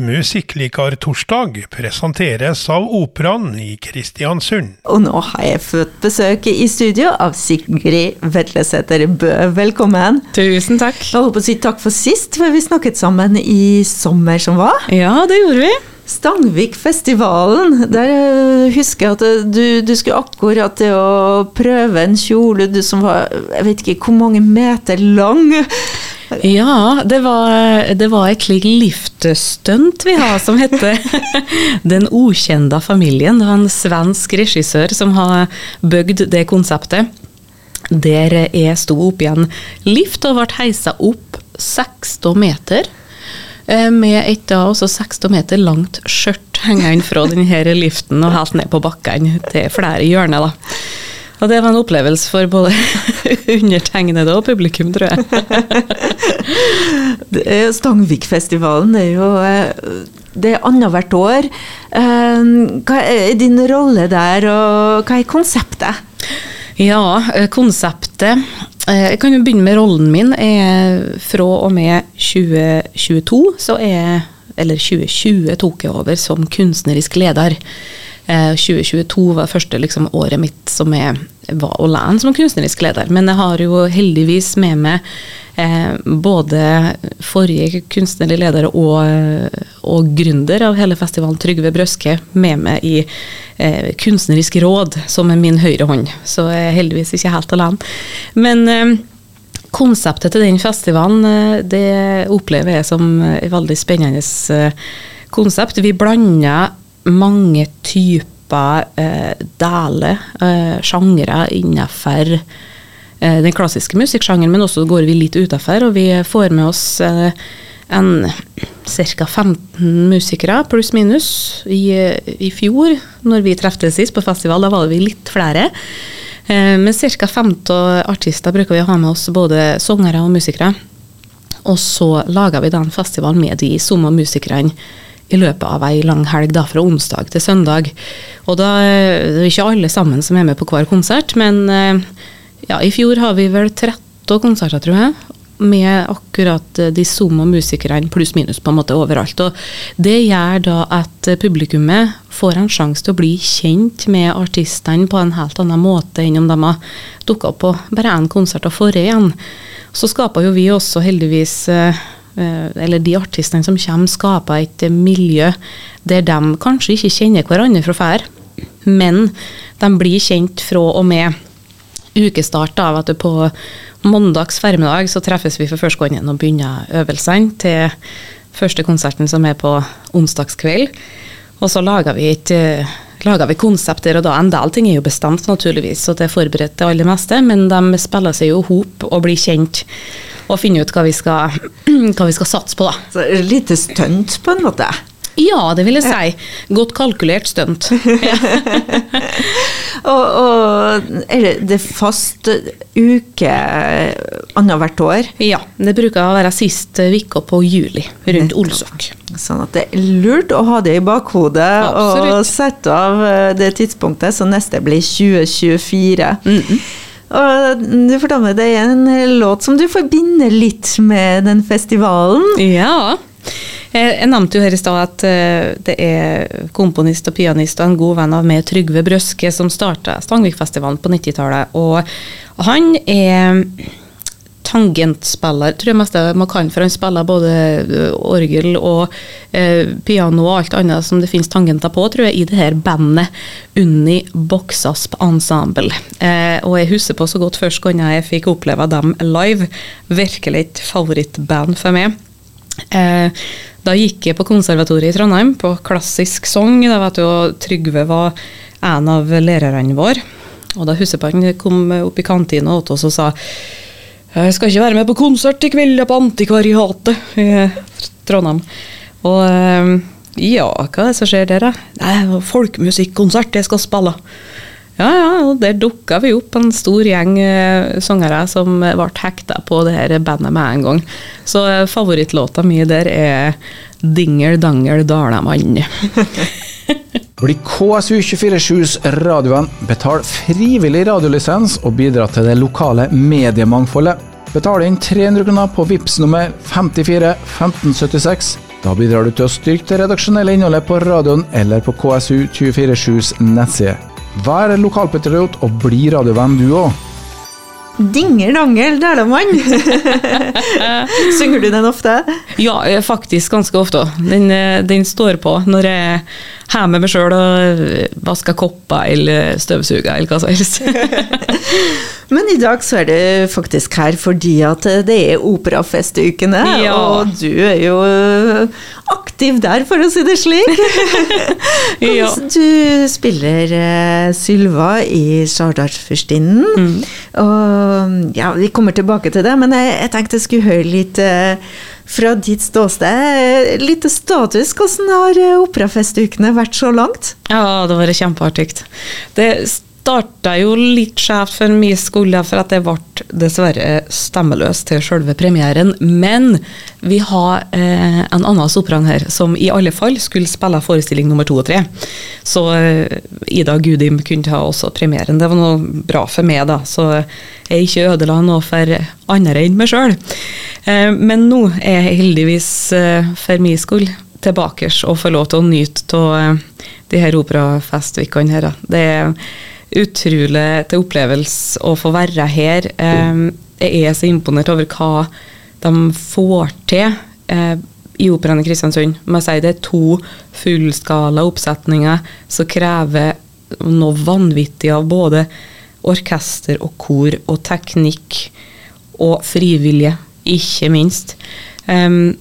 Musikklikartorsdag presenteres av Operaen i Kristiansund. Og nå har jeg fått besøk i studio av Sigrid Vetlesæter Bø. Velkommen. Tusen takk. Jeg holdt på å si takk for sist, for vi snakket sammen i sommer som var. Ja, det gjorde vi. Stangvikfestivalen, der eh, husker jeg at eh, du, du skulle akkurat til å prøve en kjole du som var jeg vet ikke hvor mange meter lang. Ja, det var, det var et slikt liftstunt vi har som heter Den ukjente familien. Det var en svensk regissør som har bygd det konseptet. Der jeg sto oppi en lift og ble heisa opp 16 meter. eh, Med et da også 16 meter langt skjørt hengende fra denne liften og helt ned på bakken til flere hjørner. da. Og det var en opplevelse for både undertegnede og publikum, tror jeg. Stangvikfestivalen er jo eh, det er annethvert år. Eh, Hva er din rolle der, og hva er konseptet? Ja, eh, konseptet Jeg kan jo begynne med rollen min. Fra og med 2022, så er Eller 2020 tok jeg over som kunstnerisk leder. Eh, 2022 var første liksom, året mitt som jeg var alene som kunstnerisk leder. Men jeg har jo heldigvis med meg eh, både forrige kunstnerlige leder og, og gründer av hele festivalen, Trygve Brøske, med meg i eh, kunstnerisk råd, som er min høyre hånd. Så jeg er heldigvis ikke helt alene. Men eh, konseptet til den festivalen, eh, det opplever jeg som et veldig spennende eh, konsept. Vi blander mange typer eh, deler, eh, sjangre, innenfor eh, den klassiske musikksjangeren, men også går vi litt utenfor, og vi får med oss eh, en ca. 15 musikere, pluss minus, i, i fjor, når vi treftes sist på festival. Da var vi litt flere. Eh, Men ca. 15 artister bruker vi å ha med oss, både sangere og musikere. Og så lager vi da en festival med de samme musikerne i løpet av ei lang helg, da, fra onsdag til søndag. Og da eh, det er ikke alle sammen som er med på hver konsert, men eh, ja, i fjor har vi vel 13 konserter, tror jeg. Med akkurat eh, de samme musikerne pluss minus på en måte overalt. Og det gjør da at publikummet får en sjanse til å bli kjent med artistene på en helt annen måte enn om de har dukka opp på bare én konsert og forrige igjen. Så skaper jo vi også heldigvis eller de artistene som kommer, skaper et miljø der de kanskje ikke kjenner hverandre fra før, men de blir kjent fra og med ukestart. av at på mandags formiddag så treffes vi for første gangen og begynner øvelsene til første konserten som er på onsdagskveld. Og så lager vi et eh, lager vi konsept og da. En del ting er jo bestemt, naturligvis, og det er forberedt det aller meste, men de spiller seg jo hop og blir kjent og finne ut hva vi skal, hva vi skal satse på, da. Så et lite stunt, på en måte. Ja, det vil jeg si. Godt kalkulert stunt. Og, og er det, det fast uke annethvert år? Ja, det bruker å være sist uke på juli, rundt Olsok. Sånn at det er lurt å ha det i bakhodet og sette av eh, det tidspunktet, så neste blir 2024. Og du fortalte meg det er en låt som du forbinder litt med den festivalen. Ja. Jeg jeg nevnte jo her i stad at eh, det er komponist og pianist og en god venn av meg, Trygve Brøske, som starta Stangvikfestivalen på 90-tallet. Og han er tangentspiller, tror jeg mest man kan, for han spiller både eh, orgel og eh, piano og alt annet som det finnes tangenter på, tror jeg, i det her bandet Unni Boksasp Ensemble. Eh, og jeg husker på så godt først gang jeg fikk oppleve dem live. Virkelig et favorittband for meg. Eh, da gikk jeg på konservatoriet i Trondheim, på klassisk sang. Da vet du, og Trygve var en av lærerne våre. Og da husker jeg på han kom opp i kantina til oss og sa jeg skal ikke være med på konsert i kveld på Antikvariatet i Trondheim. Og eh, ja, hva er det som skjer der, da? Nei, folkemusikkonsert jeg skal spille. Ja, ja, og der dukka vi opp en stor gjeng eh, sangere som ble hekta på det her bandet med en gang. Så eh, favorittlåta mi der er 'Dingel dangel Dalamann'. Bli KSU247s radioen, betal frivillig radiolisens og bidra til det lokale mediemangfoldet. Betal inn 300 kroner på VIPS nummer 54 1576 Da bidrar du til å styrke det redaksjonelle innholdet på radioen eller på KSU247s nettside. Vær lokalpatriot og bli radiovenn du òg. Dinger-dangel, dælamann! Synger du den ofte? Ja, eh, faktisk ganske ofte. Den, eh, den står på når jeg med meg sjøl og vaske kopper eller støvsuge eller hva som helst. Men i dag så er du faktisk her fordi at det er operafestukene, Ja. og du er jo aktiv der, for å si det slik. Ja. Du spiller eh, Sylva i Sardartfyrstinnen. Mm. Og ja, vi kommer tilbake til det, men jeg, jeg tenkte jeg skulle høre litt eh, fra ditt ståsted. Litt status. Hvordan har eh, operafestukene vært så langt? Ja, det var kjempeartig. Det starta jo litt skjevt for min skole, for at jeg ble dessverre stemmeløs til selve premieren. Men vi har eh, en annen sopran her som i alle fall skulle spille forestilling nummer to og tre. Så eh, Ida Gudim kunne ta også premieren. Det var noe bra for meg, da. Så jeg ikke ødela noe for andre enn meg sjøl. Eh, men nå er jeg heldigvis eh, for min skole tilbake og får lov til å nyte av eh, de her operafestvikene her. da. Det er utrolig til opplevelse å få være her. Jeg er så imponert over hva de får til eh, i Operaen i Kristiansund. Må jeg si det er to fullskala oppsetninger som krever noe vanvittig av både orkester og kor og teknikk og frivillige, ikke minst. Um,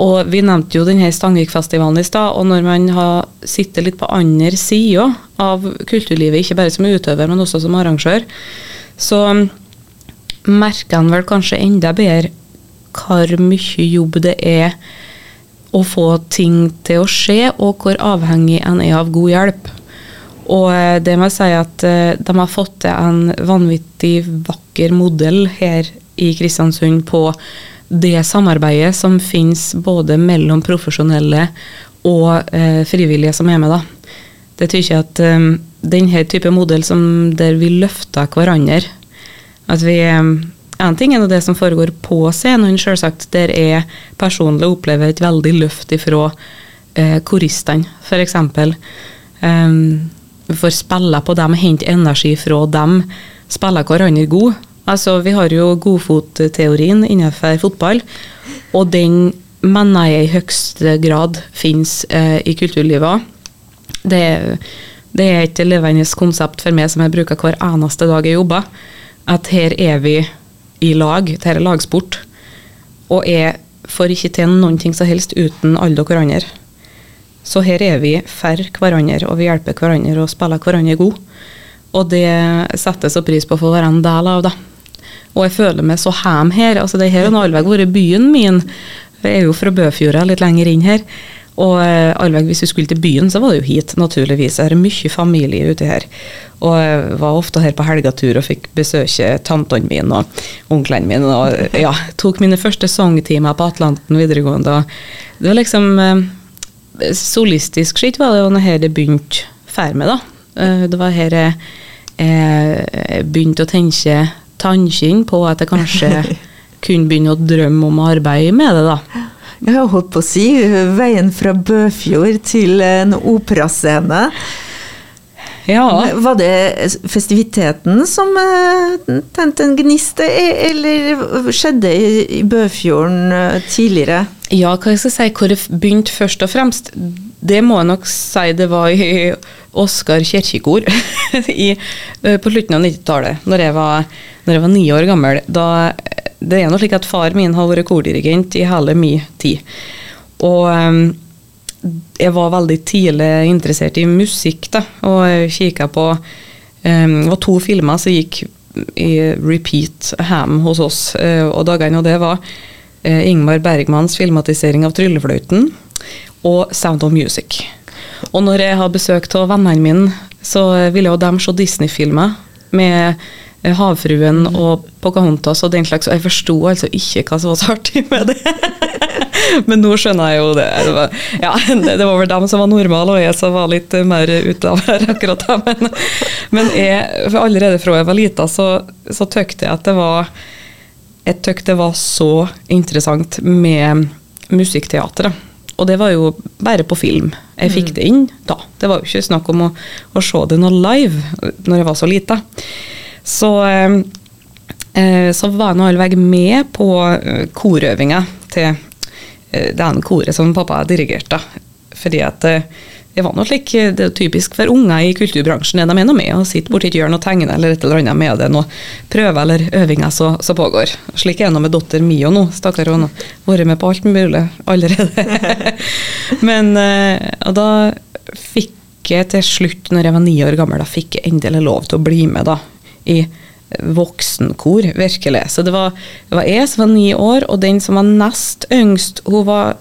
og vi nevnte jo denne Stangvikfestivalen i stad, og når man har sittet litt på andre sida av kulturlivet, ikke bare som utøver, men også som arrangør, så merker en vel kanskje enda bedre hvor mye jobb det er å få ting til å skje, og hvor avhengig en er av god hjelp. Og eh, det må jeg si at eh, de har fått til en vanvittig vakker modell her i Kristiansund på det samarbeidet som finnes både mellom profesjonelle og eh, frivillige som er med. da. Det tykker jeg at um, denne type modell som der vi løfter hverandre At vi eh, En ting er det som foregår på scenen, selvsagt. Der jeg personlig opplever et veldig løft ifra uh, koristene, f.eks. Um, vi får spille på dem, hente energi fra dem, spille hverandre god. Altså, vi har jo godfotteorien innenfor fotball, og den mener jeg i høyeste grad finnes eh, i kulturlivet. Det, det er et levende konsept for meg som jeg bruker hver eneste dag jeg jobber. At her er vi i lag, dette er lagsport. Og jeg får ikke til noen ting som helst uten alle dere andre. Så her er vi for hverandre, og vi hjelper hverandre og spiller hverandre god. Og det settes så pris på å få være en del av, da. Og jeg føler meg så hjem her. altså det her har allveg vært byen min. Jeg er jo fra Bøfjorda, litt lenger inn her. Og eh, allveg, hvis vi skulle til byen, så var det jo hit, naturligvis. Jeg har mye familie ute her. Og jeg var ofte her på helgetur og fikk besøke tantene mine og onklene mine. Og ja, tok mine første sangtimer på Atlanten videregående. og Det var liksom eh, Solistisk skitt var det jo når her det begynte for meg, da. Eh, Det var her jeg, jeg begynte å tenke tannkinn på at jeg kanskje kunne begynne å drømme om å arbeide med det, da. Jeg har holdt på å si veien fra Bøfjord til en operascene. Ja. Var det festiviteten som eh, tente en gnist, e- eller skjedde i Bøfjorden eh, tidligere? Ja, hva jeg skal si, hvor det begynte først og fremst, det må jeg nok si det var i Oskar kirkekor eh, på slutten av 90-tallet, når, når jeg var ni år gammel. Da, det er nå slik at far min har vært kordirigent i hele min tid. Og um, jeg var veldig tidlig interessert i musikk, da, og kikka på um, Det var to filmer som gikk i repeat hjemme hos oss, uh, og dagene og det var uh, Ingmar Bergmans filmatisering av 'Tryllefløyten' og 'Sound of Music'. Og når jeg har besøk av vennene mine, så ville jo de se Disney-filmer med eh, Havfruen og Pocahontas og den slags, og jeg forsto altså ikke hva som var så artig med det. Men nå skjønner jeg jo det. Det var, ja, det, var vel dem som var normale, og jeg som var litt mer ute av her akkurat da. Men, men jeg, allerede fra jeg var lita, så, så tykte jeg at det var Jeg tykte det var så interessant med musikkteatret. Og det var jo bare på film. Jeg fikk det inn da. Det var jo ikke snakk om å, å se det noe live når jeg var så lita. Så, eh, eh, så var nå all med på eh, korøvinga til det ene koret som pappa dirigerte. Fordi at det var noe slik, det er typisk for unger i kulturbransjen. Er de noe med å sitte borti et hjørne og tegne eller et eller annet med det. Noen prøver eller øvinger som pågår. Slik er det med datter Mio nå. Stakkar, hun har vært med på alt mulig allerede. Men og da fikk jeg til slutt, når jeg var ni år gammel, da fikk jeg endelig lov til å bli med da, i voksenkor, virkelig. Så det var, det var jeg som var ni år, og den som var nest yngst, hun var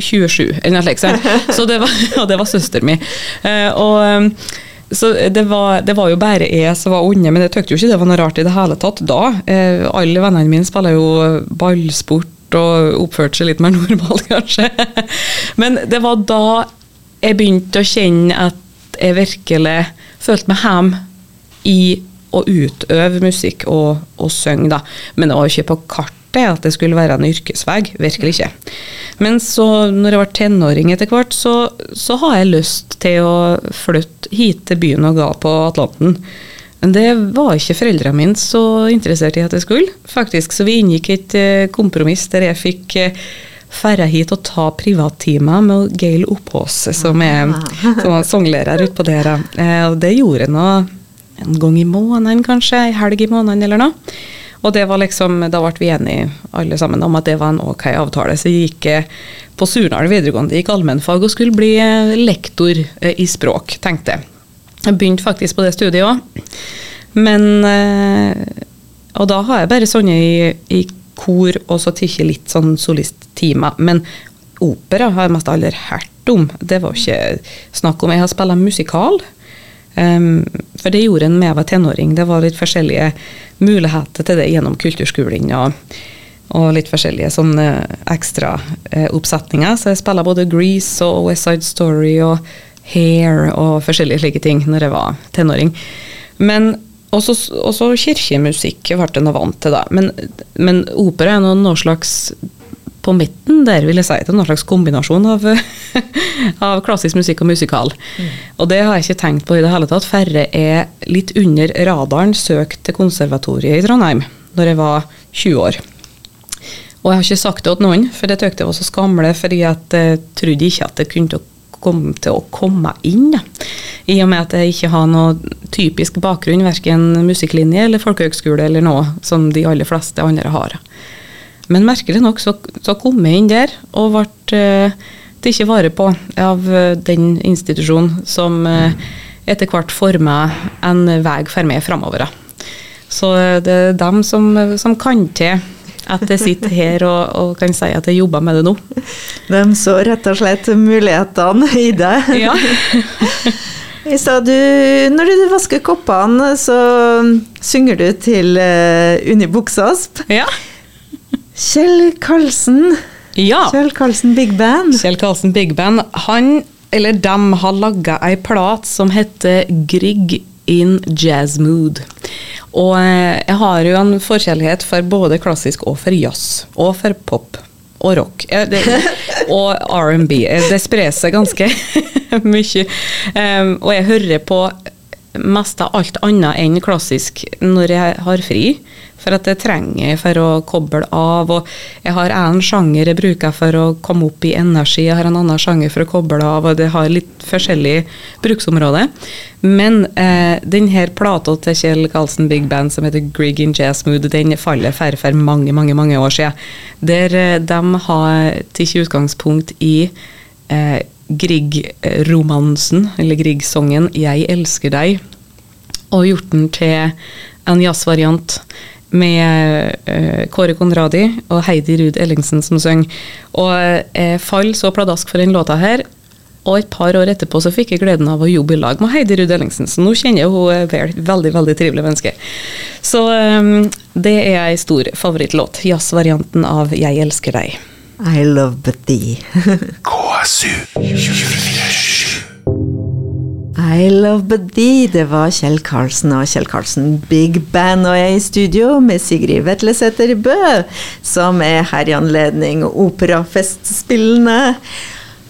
27, eller noe slikt. Så det var, og det var søsteren min. Eh, og um, så det var, det var, jo bare jeg som var onde, men jeg tykte jo ikke det var noe rart i det hele tatt da. Eh, alle vennene mine spiller jo ballsport og oppførte seg litt mer normalt, kanskje. Men det var da jeg begynte å kjenne at jeg virkelig følte meg hjemme i å utøve musikk og, og synge, da. Men det var jo ikke på kartet at det skulle være en yrkesvei. Virkelig ikke. Men så, når jeg var tenåring etter hvert, så, så har jeg lyst til å flytte hit til byen og ga på Atlanten. Men det var ikke foreldrene mine så interessert i at jeg skulle, faktisk. Så vi inngikk et eh, kompromiss der jeg fikk eh, ferde hit og ta privattimer med Gail Oppås, som er, som er sanglærer utpå der. Eh, og det gjorde nå en gang i måneden, kanskje. En helg i måneden eller noe. Og det var liksom, da ble vi enige alle sammen om at det var en ok avtale. Så jeg gikk eh, på Surnadal videregående, gikk allmennfag og skulle bli eh, lektor eh, i språk, tenkte jeg. Jeg begynte faktisk på det studiet òg. Men Og da har jeg bare sånne i, i kor og så tatt litt sånn solisttimer. Men opera har jeg mest aldri hørt om. Det var ikke snakk om. Jeg har spilt musikal. Um, for det gjorde en med jeg var tenåring. Det var litt forskjellige muligheter til det gjennom kulturskolen. og, og litt forskjellige sånne ekstra Uh, oppsetninger. Så jeg spilla både Grease og West Side Story og Hair og forskjellige slike ting når jeg var tenåring. Men også, også kirkemusikk ble jeg vant til, da. Men, men opera er noe slags på midten der, vil jeg si. Det er noen slags kombinasjon av, av klassisk musikk og musikal. Mm. Og det har jeg ikke tenkt på i det hele tatt. Færre er litt under radaren søkt til konservatoriet i Trondheim når jeg var 20 år. Og jeg har ikke sagt det til noen, for det syntes jeg var så skamle, fordi jeg trodde ikke at det kunne komme til å komme inn. I og med at jeg ikke har noe typisk bakgrunn, verken musikklinje eller folkehøgskole eller noe som de aller fleste andre har. Men merkelig nok så, så kom jeg inn der og ble uh, tatt vare på av uh, den institusjonen som uh, etter hvert forma en vei for meg framover. Så det er dem som, som kan til at jeg sitter her og, og, kan si at jeg jobber med det nå. De så rett og slett mulighetene i det. Ja. I sa du, når du vasker koppene, så synger du til Unibuksasp. Ja. Kjell Karlsen. Ja. Kjell Karlsen Big Band. Kjell Karlsen Big Band. Han, eller dem, har laga ei plat som heter Grieg in Jazz Mood. Og eh, jeg har jo en forkjærlighet for både klassisk og for jazz. Og for pop og rock. Det, og R&B. Det sprer seg ganske mye. Um, og jeg hører på mest av alt annet enn klassisk når jeg har fri. For at jeg trenger for å koble av. Og jeg har en sjanger jeg bruker for å komme opp i energi, jeg har en annen sjanger for å koble av, og det har litt forskjellig bruksområde. Men eh, denne plata til Kjell Karlsen Big Band som heter Grieg in Jazz Mood, den faller for, for mange, mange mange år siden. Der eh, de har tatt utgangspunkt i eh, Grieg-romansen, eller Grieg-songen 'Jeg elsker deg', og gjort den til en jazzvariant med uh, Kåre Konradi og Heidi Ruud Ellingsen som synger. Og jeg falt så pladask for den låta her. Og et par år etterpå så fikk jeg gleden av å jobbe i lag med Heidi Ruud Ellingsen, så nå kjenner jeg henne vel. Veldig, veldig trivelig menneske. Så um, det er ei stor favorittlåt. Jazzvarianten av 'Jeg elsker deg'. I love thee. KSU 247. I Love But Thee. Det var Kjell Karlsen og Kjell Karlsen Big Band, og jeg i studio med Sigrid Vetlesæter Bø, som er her i anledning operafestspillene.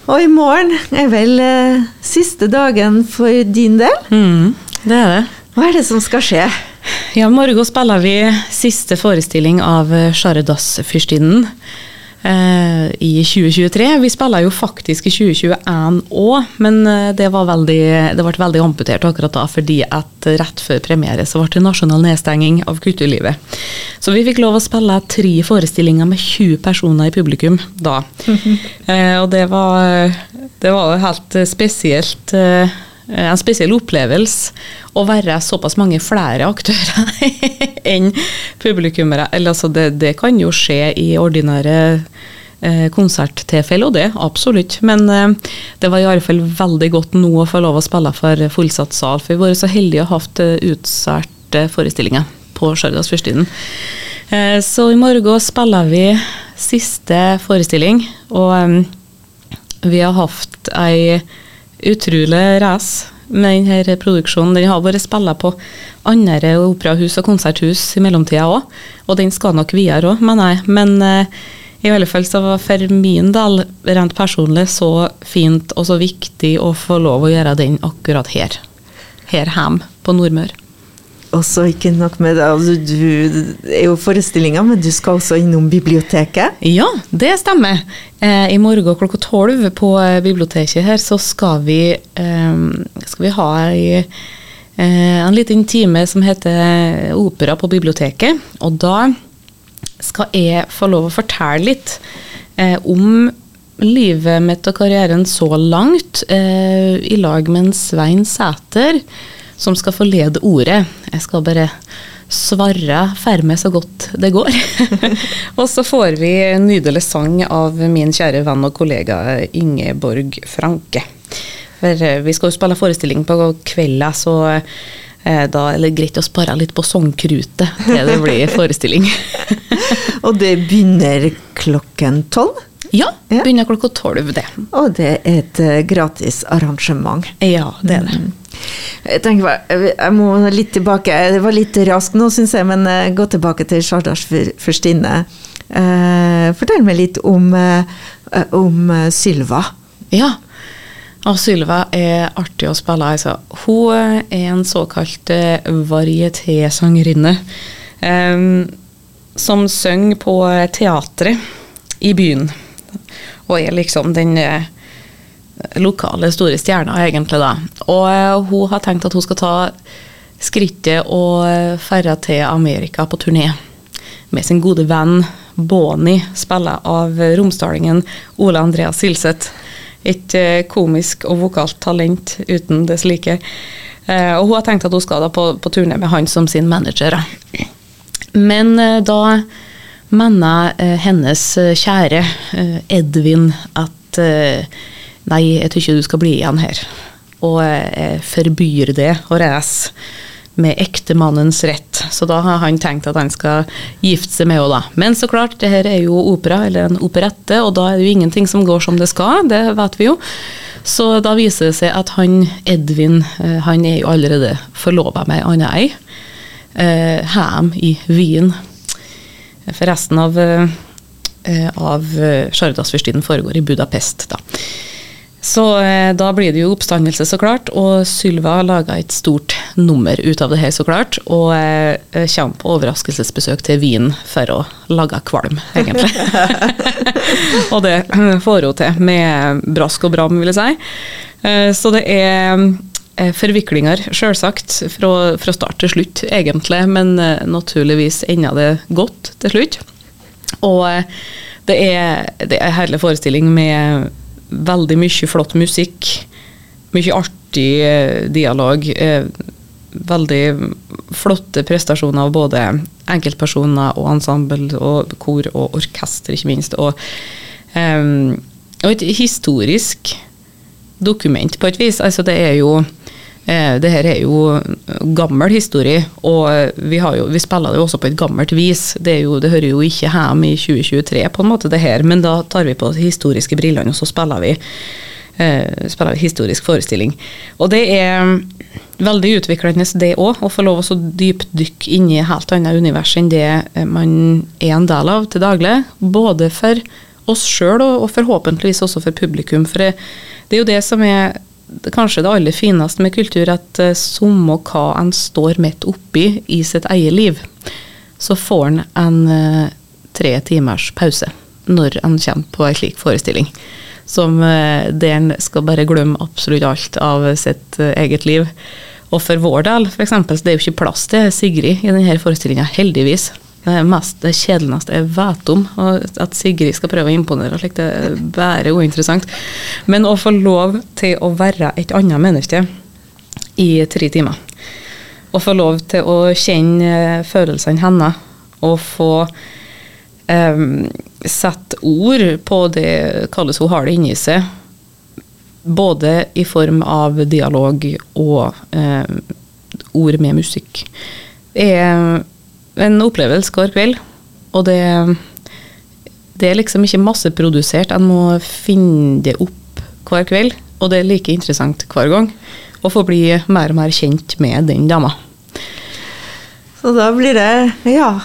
Og i morgen er vel eh, siste dagen for din del? Mm, det er det. Hva er det som skal skje? Ja, I morgen spiller vi siste forestilling av Sjaradas-fyrstinnen eh, i 2023. Vi spiller jo faktisk i 2021 òg, men eh, det, veldig, det, ble veldig amputert akkurat da, fordi at rett før premiere så ble det nasjonal nedstenging av kulturlivet. Så vi fikk lov å spille tre forestillinger med 20 personer i publikum da. Mm -hmm. eh, og det var, det var helt spesielt. Eh, en spesiell opplevelse å være såpass mange flere aktører enn publikummere. Altså det, det, kan jo skje i ordinære eh, konserttilfeller, og det, absolutt. Men eh, det var i alle fall veldig godt nå å få lov å spille for fullsatt sal. For vi har vært så heldige å ha hatt eh, utsolgte forestillinger på Stjørdals Fyrstinden. Eh, så i morgen spiller vi siste forestilling, og vi har hatt ei utrolig race med denne produksjonen. Den har vært spilt på andre operahus og konserthus i mellomtida òg, og den skal nok videre òg, mener jeg. Men eh, i alle fall så var for min del rent personlig så fint og så viktig å få lov å gjøre den akkurat her. Her hjemme på Nordmøre. Og så ikke nok med det, altså, du er jo forestillinga, men du skal også innom biblioteket? Ja, det stemmer. Eh, I morgen klokka tolv på eh, biblioteket her så skal vi, eh, skal vi ha ei, eh, en liten time som heter Opera på biblioteket. Og da skal jeg få lov å fortelle litt eh, om livet mitt og karrieren så langt, eh, i lag med en Svein Sæter som skal få lede ordet. Jeg skal bare svare ferme så godt det går. og så får vi en nydelig sang av min kjære venn og kollega Ingeborg Franke. For eh, vi skal jo spille forestilling på kvelda, så eh, da er det greit å spare litt på sangkrutet til det blir forestilling. og det begynner klokken tolv? Ja, begynner klokka tolv, det. Og det er et uh, gratis arrangement? Ja, det er det. Mm. Jeg tenker, jeg må litt tilbake. Det var litt raskt nå, syns jeg, men uh, gå tilbake til Sjardars fyrstinne. Uh, fortell meg litt om, om Sylva. Ja. Og Sylva er artig å spille. Altså. Hun er en såkalt varieté-sangerinne. Um, som synger på teatret i byen. Og er liksom den uh, lokale store stjerna, egentlig, da. Og uh, hun har tenkt at hun skal ta skrittet og dra til Amerika på turné med sin gode venn Bonnie, spiller av romsdalingen Ole Andreas Silseth. Et komisk og vokalt talent uten det slike. Og hun har tenkt at hun skal da på, på turné med han som sin manager. Men da mener hennes kjære Edvin at Nei, jeg tror ikke du skal bli igjen her. Og forbyr det å reise med ektemannens rett. Så da har han tenkt at han skal gifte seg med henne, da. Men så klart, det her er jo opera, eller en operette, og da er det jo ingenting som går som det skal, det vet vi jo. Så da viser det seg at han Edvin, eh, han er jo allerede forlova med ei anna ei. Eh, Hjemme i Wien. For resten av, av Sjardas-fyrstiden foregår i Budapest, da. Så eh, da blir det jo oppstandelse, så klart. Og Sylva laga et stort nummer ut av det her, så klart. Og eh, kommer på overraskelsesbesøk til Wien for å lage kvalm, egentlig. og det får hun til med brask og bram, vil jeg si. Eh, så det er eh, forviklinger, sjølsagt, fra, fra, start til slutt, egentlig. Men eh, naturligvis enda det godt til slutt. Og eh, det er, det er en herlig forestilling med veldig mye flott musikk. Mye artig eh, dialog. Eh, veldig flotte prestasjoner av både enkeltpersoner og ensemble og kor og orkester, ikke minst. Og, um, og et historisk dokument, på et vis. Altså, det er jo Eh, det her er jo gammel historie, og vi, jo, vi, spiller det jo også på et gammelt vis. Det, jo, det hører jo ikke hjemme i 2023, på en måte, det her, men da tar vi på de historiske brillene, og så spiller vi eh, spiller historisk forestilling. Og det er veldig utviklende det òg, å få lov å dypdykke inn i helt annet univers enn det eh, man er en del av til daglig. Både for oss sjøl og, og forhåpentligvis også for publikum. For det, det er jo det som er kanskje det aller fineste med kultur, at uh, samme hva en står midt oppi i sitt eget liv, så får en en uh, tre timers pause når en kommer på en slik forestilling. Som uh, der en skal bare glemme absolutt alt av sitt eget liv. Og for vår del, f.eks., det er jo ikke plass til Sigrid i denne forestillinga, heldigvis. Det mest det kjedeligste jeg vet om. At Sigrid skal prøve å imponere, slik det er bare uinteressant. Men å få lov til å være et annet menneske i tre timer. Å få lov til å kjenne følelsene hennes, og få um, sette ord på det kalles hun har det inni seg. Både i form av dialog og um, ord med musikk. Det er en opplevelse hver kveld. Og det, det er liksom ikke masseprodusert. En må finne det opp hver kveld. Og det er like interessant hver gang å få bli mer og mer kjent med den dama. Så da blir det, ja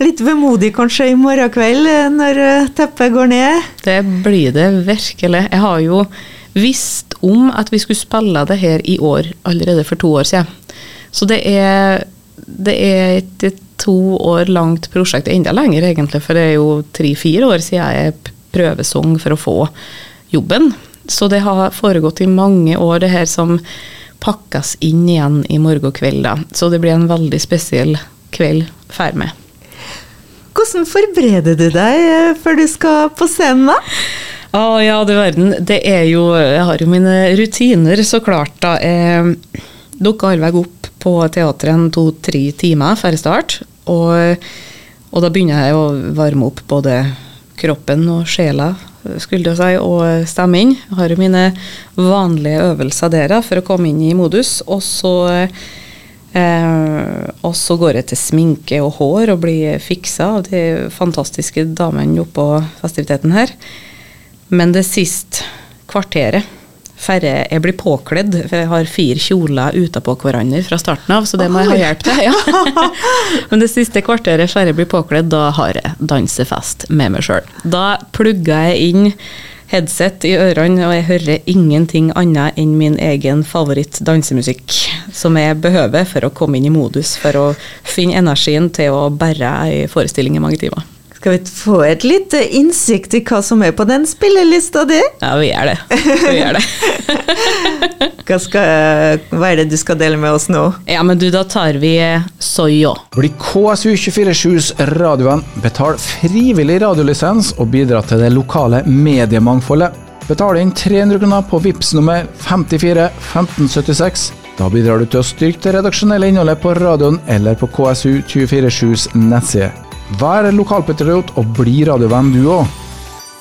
Litt vemodig kanskje i morgen kveld eh, når eh, teppet går ned? Det blir det virkelig. Jeg har jo visst om at vi skulle spille det her i år allerede for to år siden. Så det er, det er et to år langt prosjekt, enda lenger egentlig, for det er jo tre-fire år siden jeg prøvesang for å få jobben. Så det har foregått i mange år, det her som pakkes inn igjen i morgen kveld. Da. Så det blir en veldig spesiell kveld for meg. Hvordan forbereder du deg eh, før du skal på scenen, da? Å ah, ja, du verden. Det er jo Jeg har jo mine rutiner, så klart, da. Jeg dukker allveg opp på teatret en to-tre timer før start. Og, og, da begynner jeg å varme opp både kroppen og sjela skulle jeg si, og stemmen. Jeg har jo mine vanlige øvelser der for å komme inn i modus. Og så, eh, og så går jeg til sminke og hår og blir fiksa av de fantastiske damene oppå festiviteten her. Men det siste kvarteret før jeg blir påkledd. For jeg har fire kjoler utapå hverandre fra starten av, så det må jeg ha hjelp til. Ja. Men det siste kvarteret før jeg blir påkledd, da har jeg dansefest med meg sjøl. Da plugger jeg inn headset i ørene, og jeg hører ingenting annet enn min egen favoritt-dansemusikk, som jeg behøver for å komme inn i modus, for å finne energien til å bære ei forestilling i mange timer. Skal vi få et litt innsikt i hva som er på den spillelista di? Ja, vi gjør det. Vi gjør det. hva, skal, hva, er det du skal dele med oss nå? Ja, men du, Da tar vi Soyo. Bli KSU247s radiovenn. Betal frivillig radiolisens og bidra til det lokale mediemangfoldet. Betal inn 300 kroner på VIPS nummer 54 1576. Da bidrar du til å styrke det redaksjonelle innholdet på radioen eller på KSU247s nettside. Vær lokalpatriot og bli radiovenn du òg.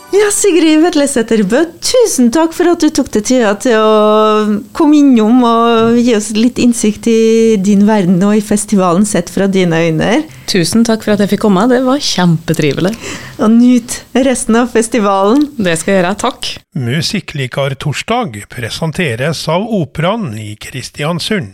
Ja, Sigrid Vedlesæter Bø, tusen takk for at du tok deg tida til å komme innom og gi oss litt innsikt i din verden og i festivalen sett fra dine øyne. Tusen takk for at jeg fikk komme, det var kjempetrivelig. Og nyt resten av festivalen. Det skal jeg gjøre, takk. Musikklikartorsdag presenteres av Operaen i Kristiansund.